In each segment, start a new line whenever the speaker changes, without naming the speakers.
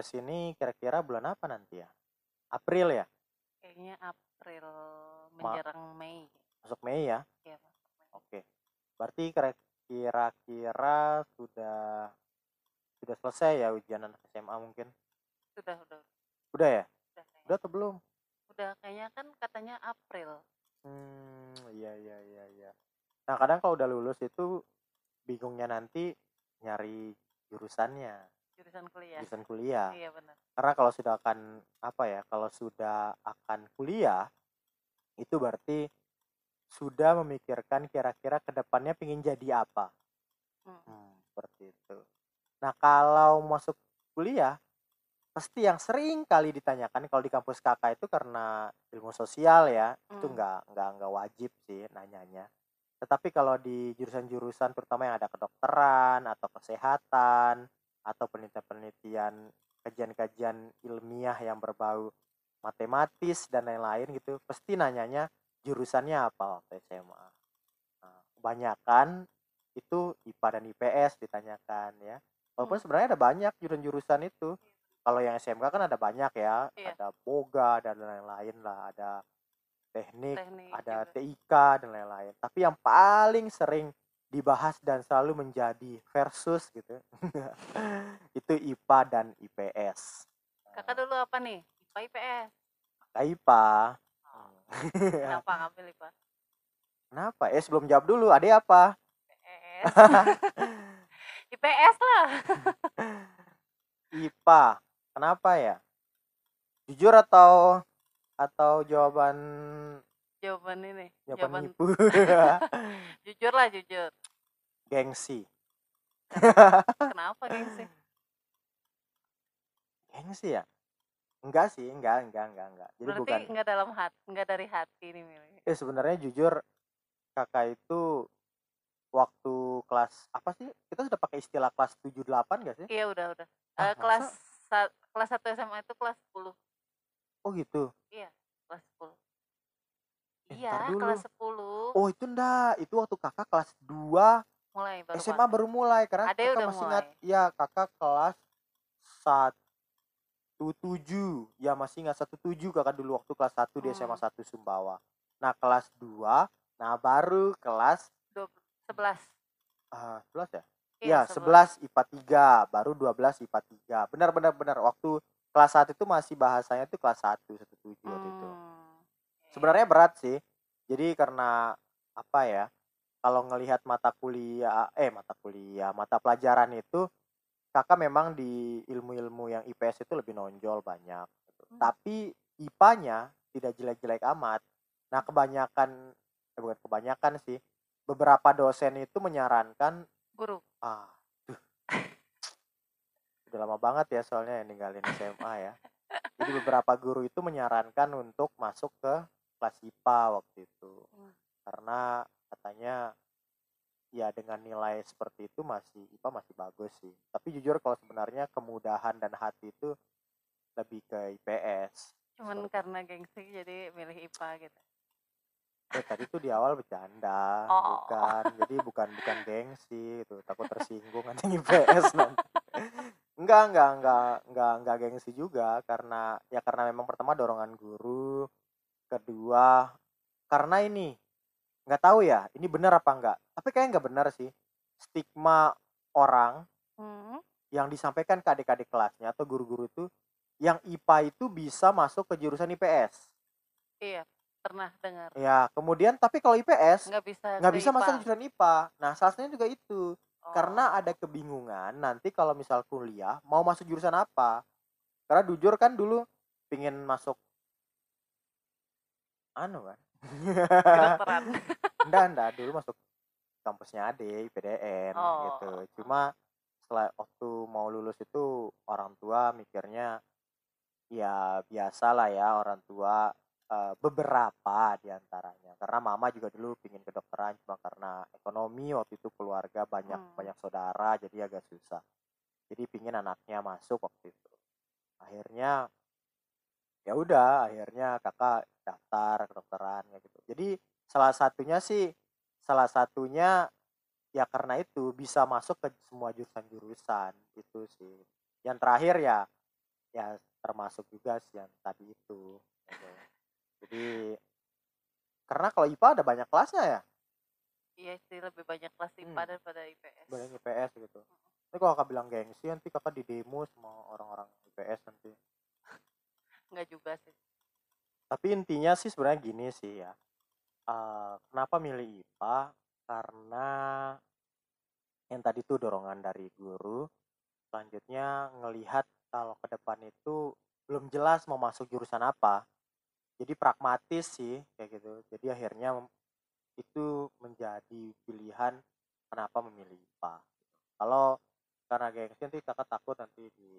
podcast ini kira-kira bulan apa nanti ya? April ya?
Kayaknya April menjelang Mei.
Masuk Mei ya?
Iya, masuk Mei.
Oke. Berarti kira- kira-kira sudah sudah selesai ya ujian anak SMA mungkin?
Sudah, udah,
Udah ya?
udah kayaknya.
Udah atau belum?
Udah kayaknya kan katanya April.
Hmm, iya iya iya iya. Nah, kadang kalau udah lulus itu bingungnya nanti nyari jurusannya,
Jurusan kuliah.
jurusan kuliah.
Iya benar.
Karena kalau sudah akan apa ya, kalau sudah akan kuliah itu berarti sudah memikirkan kira-kira ke depannya pengen jadi apa.
Hmm.
Hmm, seperti itu. Nah, kalau masuk kuliah pasti yang sering kali ditanyakan kalau di kampus kakak itu karena ilmu sosial ya itu
Hmm.
nggak nggak nggak wajib sih nanyanya tetapi kalau di jurusan-jurusan terutama yang ada kedokteran atau kesehatan atau penelitian-penelitian kajian-kajian ilmiah yang berbau matematis dan lain-lain gitu pasti nanyanya jurusannya apa waktu SMA nah, kebanyakan itu IPA dan IPS ditanyakan ya walaupun
Hmm.
sebenarnya ada banyak jurusan-jurusan itu kalau yang SMK kan ada banyak ya
Iya.
ada boga dan lain-lain lah ada teknik
Teknik
ada
juga.
TIK dan lain-lain tapi yang paling sering dibahas dan selalu menjadi versus gitu itu IPA dan IPS
Kakak dulu apa nih? IPA IPS.
Kakak IPA
Oh. Kenapa ngambil IPA?
kenapa eh sebelum jawab dulu ada apa
IPS. IPS lah.
IPA kenapa ya jujur atau atau jawaban
Jawaban ini.
jawaban
Jawaban
ibu
jujur lah jujur.
gengsi
Kenapa gengsi?
gengsi ya enggak sih enggak enggak enggak enggak jadi
Berarti
bukan
nggak dalam hati, nggak dari hati nih milih.
eh sebenarnya jujur kakak itu waktu kelas apa sih kita sudah pakai istilah kelas 78 gak sih
Iya udah udah.
Ah,
Eh, kelas sa- kelas 1 SMA itu kelas 10.
oh gitu
Kelas 10.
Eh,
Iya, kelas 10
oh itu enggak itu waktu kakak kelas 2
mulai baru
SMA
pakai.
baru mulai. Karena
Ade
kakak
udah
masih ingat ya kakak kelas satu tujuh. Ya masih ingat satu tujuh kakak dulu waktu kelas 1 di SMA
Hmm.
1 Sumbawa. Nah kelas 2 nah baru kelas
Dua- 11.
ah 11 ya?
Iya,
ya 11 IPA 3 baru 12 IPA 3 benar benar benar. Waktu kelas 1 itu masih bahasanya itu kelas 1 17 waktu itu.
Hmm.
Sebenarnya berat sih jadi karena apa ya kalau ngelihat mata kuliah eh mata kuliah mata pelajaran itu kakak memang di ilmu-ilmu yang IPS itu lebih nonjol banyak gitu.
Hmm.
tapi IPA-nya tidak jelek-jelek amat nah kebanyakan eh, bukan kebanyakan sih beberapa dosen itu menyarankan
guru.
ah duh. udah lama banget ya soalnya yang ninggalin SMA ya jadi beberapa guru itu menyarankan untuk masuk ke kelas IPA waktu itu.
Hmm.
karena katanya ya dengan nilai seperti itu masih IPA masih bagus sih. Tapi jujur kalau sebenarnya kemudahan dan hati itu lebih ke IPS
Cuman
Seperti-
karena gengsi jadi milih IPA gitu.
eh tadi tuh di awal bercanda
Oh.
bukan. Jadi bukan bukan gengsi itu takut tersinggung nanti IPS nanti. Enggak enggak enggak enggak enggak gengsi juga. Karena ya karena memang pertama dorongan guru kedua karena ini nggak tahu ya ini benar apa enggak tapi kayaknya nggak benar sih stigma orang
Hmm.
yang disampaikan ke adik-adik kelasnya atau guru-guru itu yang IPA itu bisa masuk ke jurusan IPS
Iya, pernah dengar.
ya kemudian tapi kalau IPS
Nggak bisa
nggak
ke
bisa masuk
IPA.
jurusan IPA. Nah, salah satunya juga itu.
Oh.
Karena ada kebingungan nanti kalau misal kuliah mau masuk jurusan apa. Karena jujur kan dulu pingin masuk anu kan.
kedokteran.
enggak, enggak, dulu masuk kampusnya Ade, PDN
Oh.
gitu. Cuma setelah waktu mau lulus itu orang tua mikirnya ya biasalah ya orang tua eh, beberapa di antaranya karena mama juga dulu pingin kedokteran cuma karena ekonomi waktu itu keluarga banyak
Hmm.
banyak saudara jadi agak susah jadi pingin anaknya masuk waktu itu akhirnya ya udah akhirnya kakak daftar kedokteran kayak gitu. Jadi salah satunya sih salah satunya ya karena itu bisa masuk ke semua jurusan-jurusan itu sih. Yang terakhir ya ya termasuk juga sih yang tadi itu. Jadi karena kalau IPA ada banyak kelasnya ya?
Iya sih lebih banyak kelas IPA
Hmm.
daripada IPS.
banyak IPS gitu. Tapi kalau kakak bilang gengsi nanti kakak di demo sama orang-orang IPS nanti.
Enggak juga sih.
Tapi intinya sih sebenarnya gini sih ya Eh, kenapa milih IPA karena yang tadi tuh dorongan dari guru selanjutnya ngelihat kalau ke depan itu belum jelas mau masuk jurusan apa. Jadi pragmatis sih kayak gitu. Jadi akhirnya itu menjadi pilihan kenapa memilih IPA kalau karena gengsi nanti kakak takut nanti di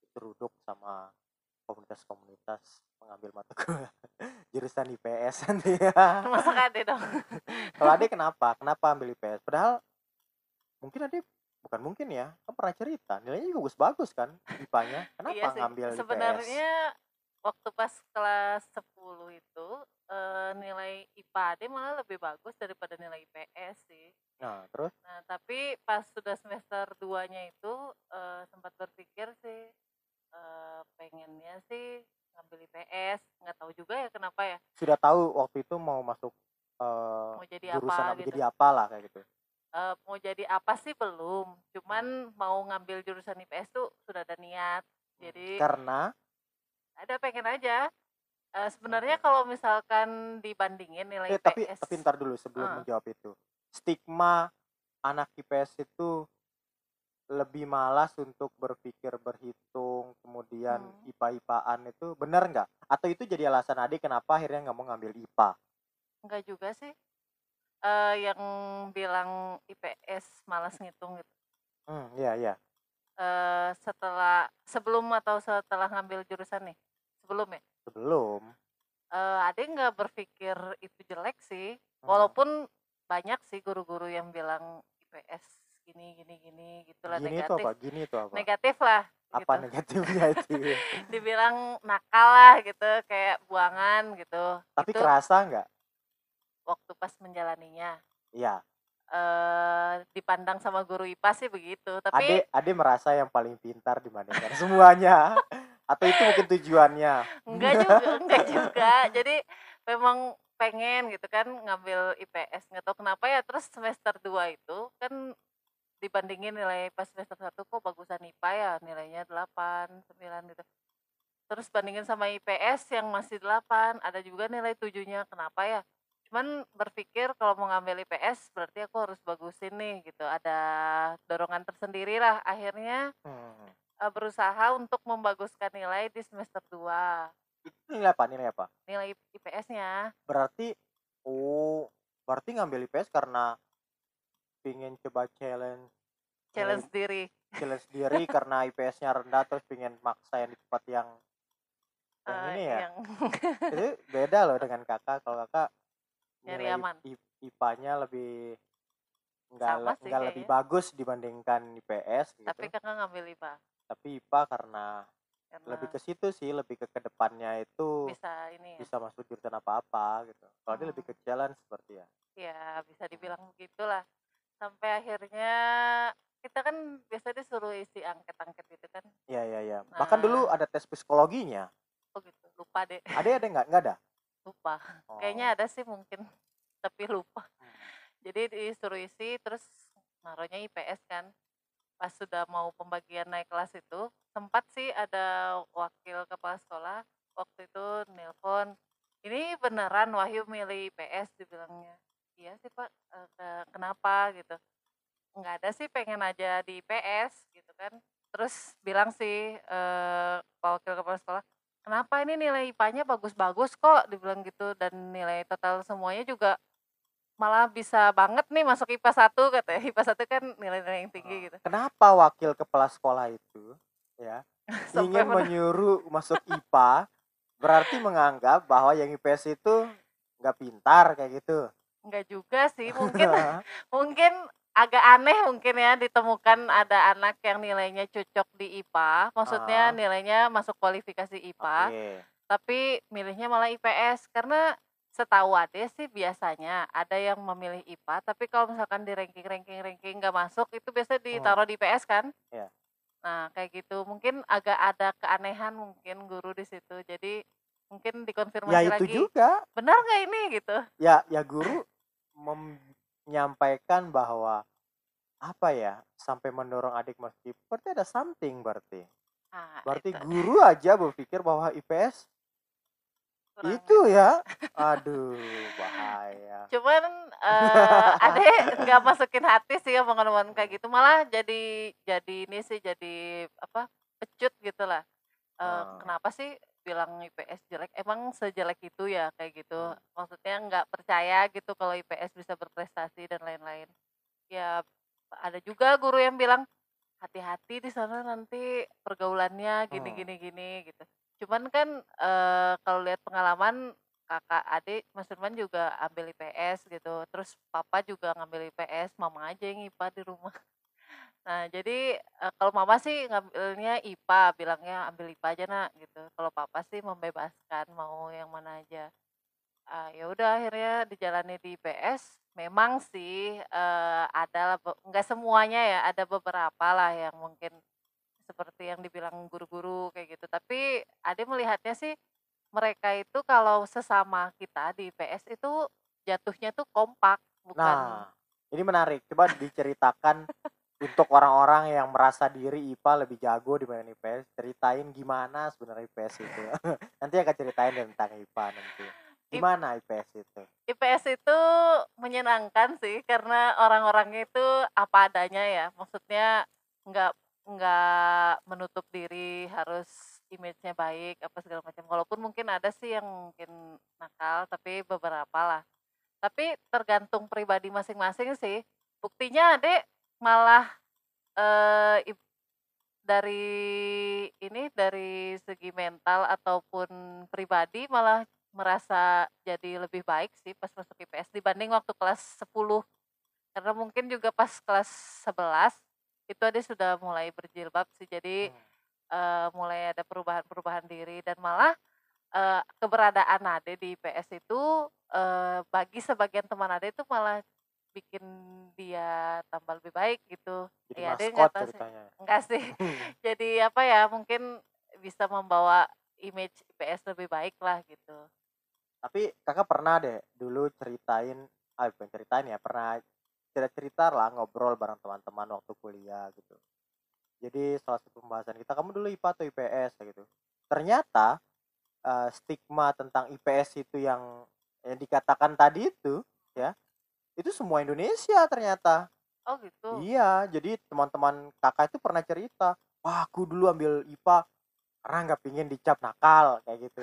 diseruduk sama komunitas-komunitas pengambil mata kuliah jurusan IPS nanti. Ya
Masuk ada dong.
kalau adik kenapa? Kenapa ambil IPS padahal mungkin adik bukan mungkin ya kan pernah cerita. Nilainya juga bagus-bagus kan IPA-nya kenapa
Iya sih.
ngambil IPS
Sebenarnya waktu pas kelas 10 itu eh, nilai IPA AD malah lebih bagus daripada nilai IPS sih.
nah terus?
Nah, tapi pas sudah semester 2-nya itu eh, sempat berpikir sih eh, pengennya sih ngambil IPS. Nggak tahu juga ya kenapa ya.
sudah tahu waktu itu mau masuk eh,
Mau jadi
jurusan
apa
apa
gitu.
jadi apa lah kayak gitu
Eh, mau jadi apa sih belum. Cuman mau ngambil jurusan IPS tuh sudah ada niat. Jadi
karena
ada pengen aja. Eh, sebenarnya kalau misalkan dibandingin nilai
eh, tapi
IPS,
tapi ntar dulu sebelum
Ah.
menjawab itu stigma anak IPS itu lebih malas untuk berpikir berhitung kemudian
Hmm.
IPA-IPAan itu benar nggak? Atau itu jadi alasan adik kenapa akhirnya nggak mau ngambil IPA
enggak juga sih. Eh, yang bilang IPS malas ngitung gitu.
hmm iya iya.
Eh setelah sebelum atau setelah ngambil jurusan nih? Sebelum ya?
Sebelum.
Eh ada nggak berpikir itu jelek sih.
Hmm.
walaupun banyak sih guru-guru yang bilang IPS gini gini gini gitulah
gini itu
negatif.
Apa gini itu apa?
Negatif lah
apa
gitu.
negatifnya itu
dibilang nakal lah gitu kayak buangan gitu.
Tapi
itu
kerasa nggak?
waktu pas menjalaninya.
Iya.
Eh dipandang sama guru IPA sih begitu
ade
tapi
ade merasa yang paling pintar dibandingkan semuanya. Atau itu mungkin tujuannya?
Enggak juga enggak juga. Jadi memang pengen gitu kan ngambil IPS nggak tahu kenapa ya terus semester 2 itu kan dibandingin nilai pas semester 1 kok bagusan IPA ya nilainya 8 9 gitu. Terus bandingin sama IPS yang masih 8 ada juga nilai tujuhnya. Kenapa ya? Cuman berpikir kalau mau ngambil IPS berarti aku harus bagusin nih gitu. Ada dorongan tersendiri lah. Akhirnya
Hmm.
eh, berusaha untuk membaguskan nilai di semester 2
itu nilai apa? Nilai apa?
Nilai IPS-nya
berarti oh berarti ngambil IPS karena pingin coba challenge
challenge diri.
challenge diri karena IPS-nya rendah terus pingin maksa yang di tempat yang yang
eh,
ini ya?
yang
itu beda loh dengan kakak. Kalau kakak
Nyari aman.
IPA-nya lebih nggak
Sama
le-
sih
nggak lebih
kayaknya.
bagus dibandingkan IPS gitu.
Tapi kakak ngambil IPA
tapi IPA karena
karena
lebih ke situ sih lebih ke ke depannya itu
bisa ini ya.
bisa masuk jurusan apa-apa gitu. Kalau dia lebih
Hmm.
ke challenge seperti ya.
Ya bisa dibilang begitulah sampai akhirnya kita kan biasa disuruh isi angket-angket gitu kan
Iya iya iya. Bahkan dulu
Nah.
ada tes psikologinya.
oh gitu lupa deh
Ada ada nggak? Nggak ada.
lupa
Oh.
kayaknya ada sih mungkin tapi lupa
Hmm.
jadi disuruh isi terus naruhnya IPS kan pas sudah mau pembagian naik kelas itu sempat sih ada wakil kepala sekolah waktu itu nelpon ini beneran Wahyu milih IPS dibilangnya iya sih pak "Eh, ke- kenapa gitu. Nggak ada sih pengen aja di IPS gitu kan. Terus bilang sih eh, pak wakil kepala sekolah kenapa ini nilai IPA-nya bagus-bagus kok? Dibilang gitu. Dan nilai total semuanya juga malah bisa banget nih masuk IPA 1 katanya. IPA 1 kan nilai-nilai yang tinggi gitu.
Kenapa wakil kepala sekolah itu ya ingin menyuruh masuk IPA berarti menganggap bahwa yang IPS itu nggak pintar kayak gitu.
Enggak juga sih mungkin mungkin agak aneh mungkin ya ditemukan ada anak yang nilainya cocok di IPA maksudnya
Ah.
nilainya masuk kualifikasi IPA
Oke.
tapi milihnya malah IPS karena setahu ade sih biasanya ada yang memilih IPA tapi kalau misalkan di ranking ranking ranking nggak masuk itu biasanya ditaruh di IPS kan
Iya.
Nah, kayak gitu. Mungkin agak ada keanehan mungkin guru di situ. Jadi mungkin
Ya
dikonfirmasi
itu
lagi,
juga.
"Benar nggak ini?" Gitu.
Ya ya guru menyampaikan bahwa apa ya, sampai mendorong adik masuk IPS berarti ada something berarti.
Ah,
Berarti
itu.
guru aja berpikir bahwa IPS
Kurang
itu
itu.
ya. Aduh, bahaya.
Cuman, eee, adek nggak masukin hati sih omongan-omongan kayak gitu, malah jadi jadi ini sih, jadi apa, kenapa sih bilang IPS jelek, emang sejelek itu ya? Kayak gitu.
Hmm.
Maksudnya nggak percaya gitu kalau IPS bisa berprestasi dan lain-lain. Ya ada juga guru yang bilang, "Hati-hati di sana nanti pergaulannya gini
Hmm.
gini gini," gitu. Cuman kan, eee, kalau lihat pengalaman kakak adik, Mas Firman juga ambil IPS gitu, terus papa juga ngambil IPS, mama aja yang IPA di rumah. Nah, jadi, eee, kalau mama sih ngambilnya IPA, bilangnya, "Ambil IPA aja, Nak," gitu. Kalau papa sih membebaskan mau yang mana aja. Ah, ya udah akhirnya dijalani di IPS. Memang sih, eee, ada nggak semuanya ya, ada beberapa lah yang mungkin seperti yang dibilang guru-guru kayak gitu. Tapi adek melihatnya sih, mereka itu kalau sesama kita di IPS itu jatuhnya tuh kompak, bukan
Nah, ini menarik. Coba diceritakan untuk orang-orang yang merasa diri IPA lebih jago dibanding IPS, ceritain gimana sebenarnya IPS itu. Nanti akan ceritain tentang IPA nanti. Gimana IPS itu?
IPS itu menyenangkan sih, karena orang-orangnya itu apa adanya ya. Maksudnya nggak nggak menutup diri, harus image-nya baik, apa segala macam. Walaupun mungkin ada sih yang mungkin nakal, tapi beberapa lah. Tapi tergantung pribadi masing-masing sih. Buktinya adek malah, ib dari ini, dari segi mental ataupun pribadi malah merasa jadi lebih baik sih pas masuk IPS dibanding waktu kelas 10. Karena mungkin juga pas kelas 11, itu adek sudah mulai berjilbab sih. Jadi,
Hmm.
eee, mulai ada perubahan-perubahan diri dan malah, eee, keberadaan adek di IPS itu, eee, bagi sebagian teman adek itu malah bikin dia tambah lebih baik gitu.
Jadi
Ya
maskot
tahu sih enggak sih. Jadi apa ya, mungkin bisa membawa image IPS lebih baik lah gitu.
Tapi Kakak pernah deh dulu ceritain, ah bukan ceritain ya, pernah cerita-cerita lah ngobrol bareng teman-teman waktu kuliah gitu. Jadi salah satu pembahasan kita, "Kamu dulu IPA atau IPS?" Gitu. Ternyata, eee, stigma tentang IPS itu yang yang dikatakan tadi itu, ya, itu semua Indonesia ternyata.
Oh gitu?
Iya, jadi teman-teman Kakak itu pernah cerita, "Wah, aku dulu ambil IPA karena nggak pingin dicap nakal," kayak gitu.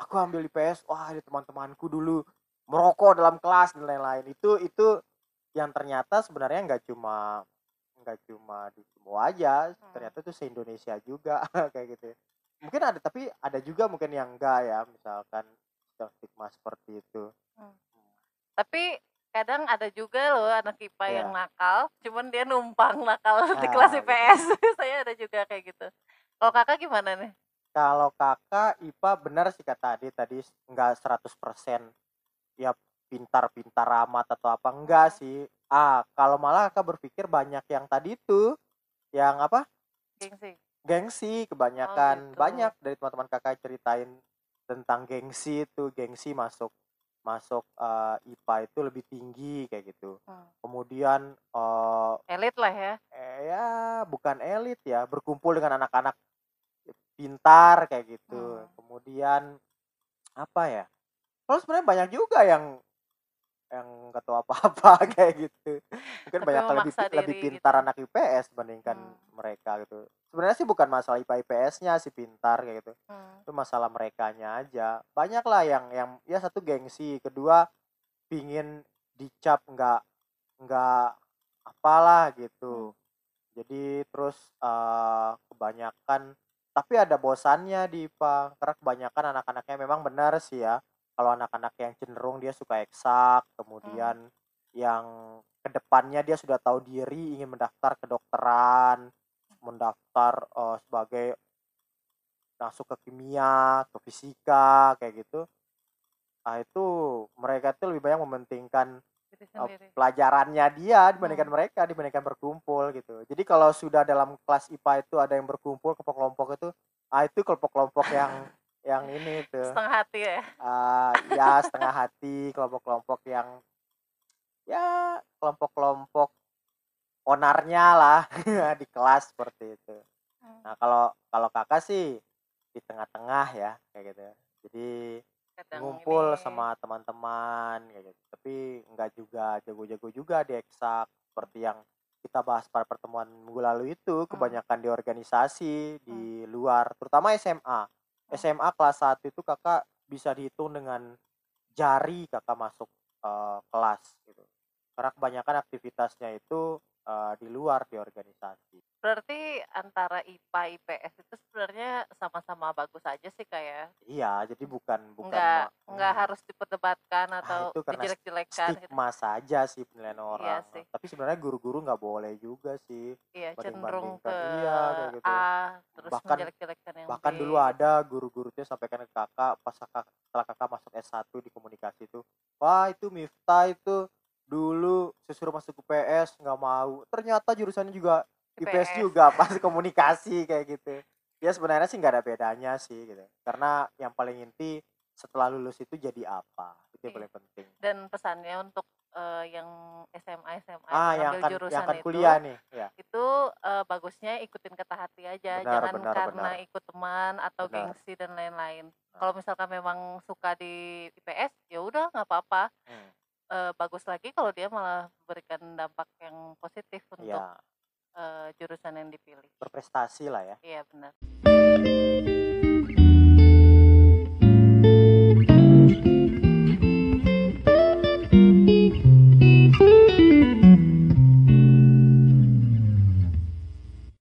"Aku ambil IPS, wah ada teman-temanku dulu merokok dalam kelas dan lain-lain." Itu itu yang ternyata sebenarnya nggak cuma nggak cuma di Sumbawa aja,
Hmm.
ternyata itu se-Indonesia juga kayak gitu. Mungkin ada tapi ada juga mungkin yang enggak ya, misalkan stigma seperti itu.
Hmm. Tapi kadang ada juga loh anak IPA yang
Iya.
nakal, cuman dia numpang nakal di
Ah,
kelas
gitu.
IPS. Saya ada juga kayak gitu. Kalau Kakak gimana nih?
Kalau Kakak IPA benar sih kata tadi s nggak 100% ya pintar-pintar amat atau apa, enggak sih. Ah, kalau malah Kakak berpikir banyak yang tadi itu, yang apa,
Gengsi?
gengsi
Oh
kebanyakan.
gitu.
Banyak dari teman-teman Kakak ceritain tentang gengsi itu, gengsi masuk masuk, eee, IPA itu lebih tinggi kayak gitu.
Hmm.
Kemudian, eee
Elit lah ya?
eh, ya bukan elit ya, berkumpul dengan anak-anak pintar kayak gitu.
Hmm.
Kemudian apa ya, kalau sebenarnya banyak juga yang yang nggak tahu apa-apa kayak gitu. Mungkin
Tapi
banyak lebih
memaksa
lebih
diri
pintar
gitu.
anak IPS dibandingkan
Hmm.
mereka gitu. Sebenarnya sih bukan masalah IPA IPS-nya sih pintar kayak gitu.
Hmm.
Itu masalah merekanya aja. Banyak lah yang yang ya satu gengsi, kedua pingin dicap nggak nggak apalah
Hmm.
gitu. Jadi terus, eee, kebanyakan tapi ada bosannya di IPA, karena kebanyakan anak-anaknya memang benar sih ya, kalau anak-anak yang cenderung dia suka eksak,
Hmm.
kemudian yang ke depannya dia sudah tahu diri ingin mendaftar kedokteran, mendaftar, eee, sebagai masuk ke kimia, ke fisika, kayak gitu. Ah, itu mereka tuh lebih banyak mementingkan
sendiri.
pelajarannya dia dibandingkan
Hmm.
mereka, dibandingkan berkumpul gitu. Jadi kalau sudah dalam kelas IPA itu ada yang berkumpul kelompok-kelompok itu, ah, itu kelompok-kelompok yang yang ini tuh,
Setengah hati ya?
eee, ya setengah hati, kelompok-kelompok yang ya kelompok-kelompok onarnya lah di kelas seperti itu.
Mmm.
Nah kalau kalau Kakak sih di tengah-tengah ya kayak gitu. Jadi
Kadang
ngumpul
ini
sama teman-teman kayak gitu, tapi nggak juga jago-jago juga di eksak seperti yang kita bahas pada pertemuan minggu lalu itu,
Mmm.
kebanyakan di organisasi, di luar, terutama SMA. SMA kelas 1 itu Kakak bisa dihitung dengan jari Kakak masuk, eee, kelas gitu. Karena kebanyakan aktivitasnya itu, eee, di luar, di organisasi.
Berarti antara IPA, IPS itu sebenarnya sama-sama bagus aja sih, Kak, ya?
Iya, jadi bukan bukan
Nggak
ma
nggak
mmm.
harus diperdebatkan
Ah,
atau
itu karena st
dijelek-jelekan gitu.
stigma saja sih penilaian
Iya
orang.
sih.
Tapi sebenarnya guru-guru nggak boleh juga sih
Iya, cenderung ke
iya, kayak gitu.
A, terus
Bahkan
menjelek-jelekan yang B
bahkan dulu
gitu.
ada guru-guru tuh sampaikan ke Kakak pas Kakak setelah Kakak masuk S1 di komunikasi itu, "Wah, itu Miftah itu dulu saya suruh masuk UPS nggak mau, ternyata jurusannya juga IPS
IPS.
juga pas komunikasi," kayak gitu. Ya sebenarnya sih nggak ada bedanya sih gitu, karena yang paling inti setelah lulus itu jadi apa, itu yang
Iya.
paling penting.
Dan pesannya untuk, eee, yang SMA SMA
Ah,
yang
yang akan yang
jurusan
akan
itu,
kuliah nih, iya.
itu, eee, bagusnya ikutin kata hati aja,
Benar
jangan
benar
karena
benar.
ikut teman atau
Benar.
gengsi dan lain-lain.
Nah.
Kalau misalkan memang suka di IPS, ya udah nggak apa-apa.
Mmm.
Eee, bagus lagi kalau dia malah memberikan dampak yang positif untuk,
Iya.
eee, jurusan yang dipilih.
Berprestasi lah ya.
Iya, benar.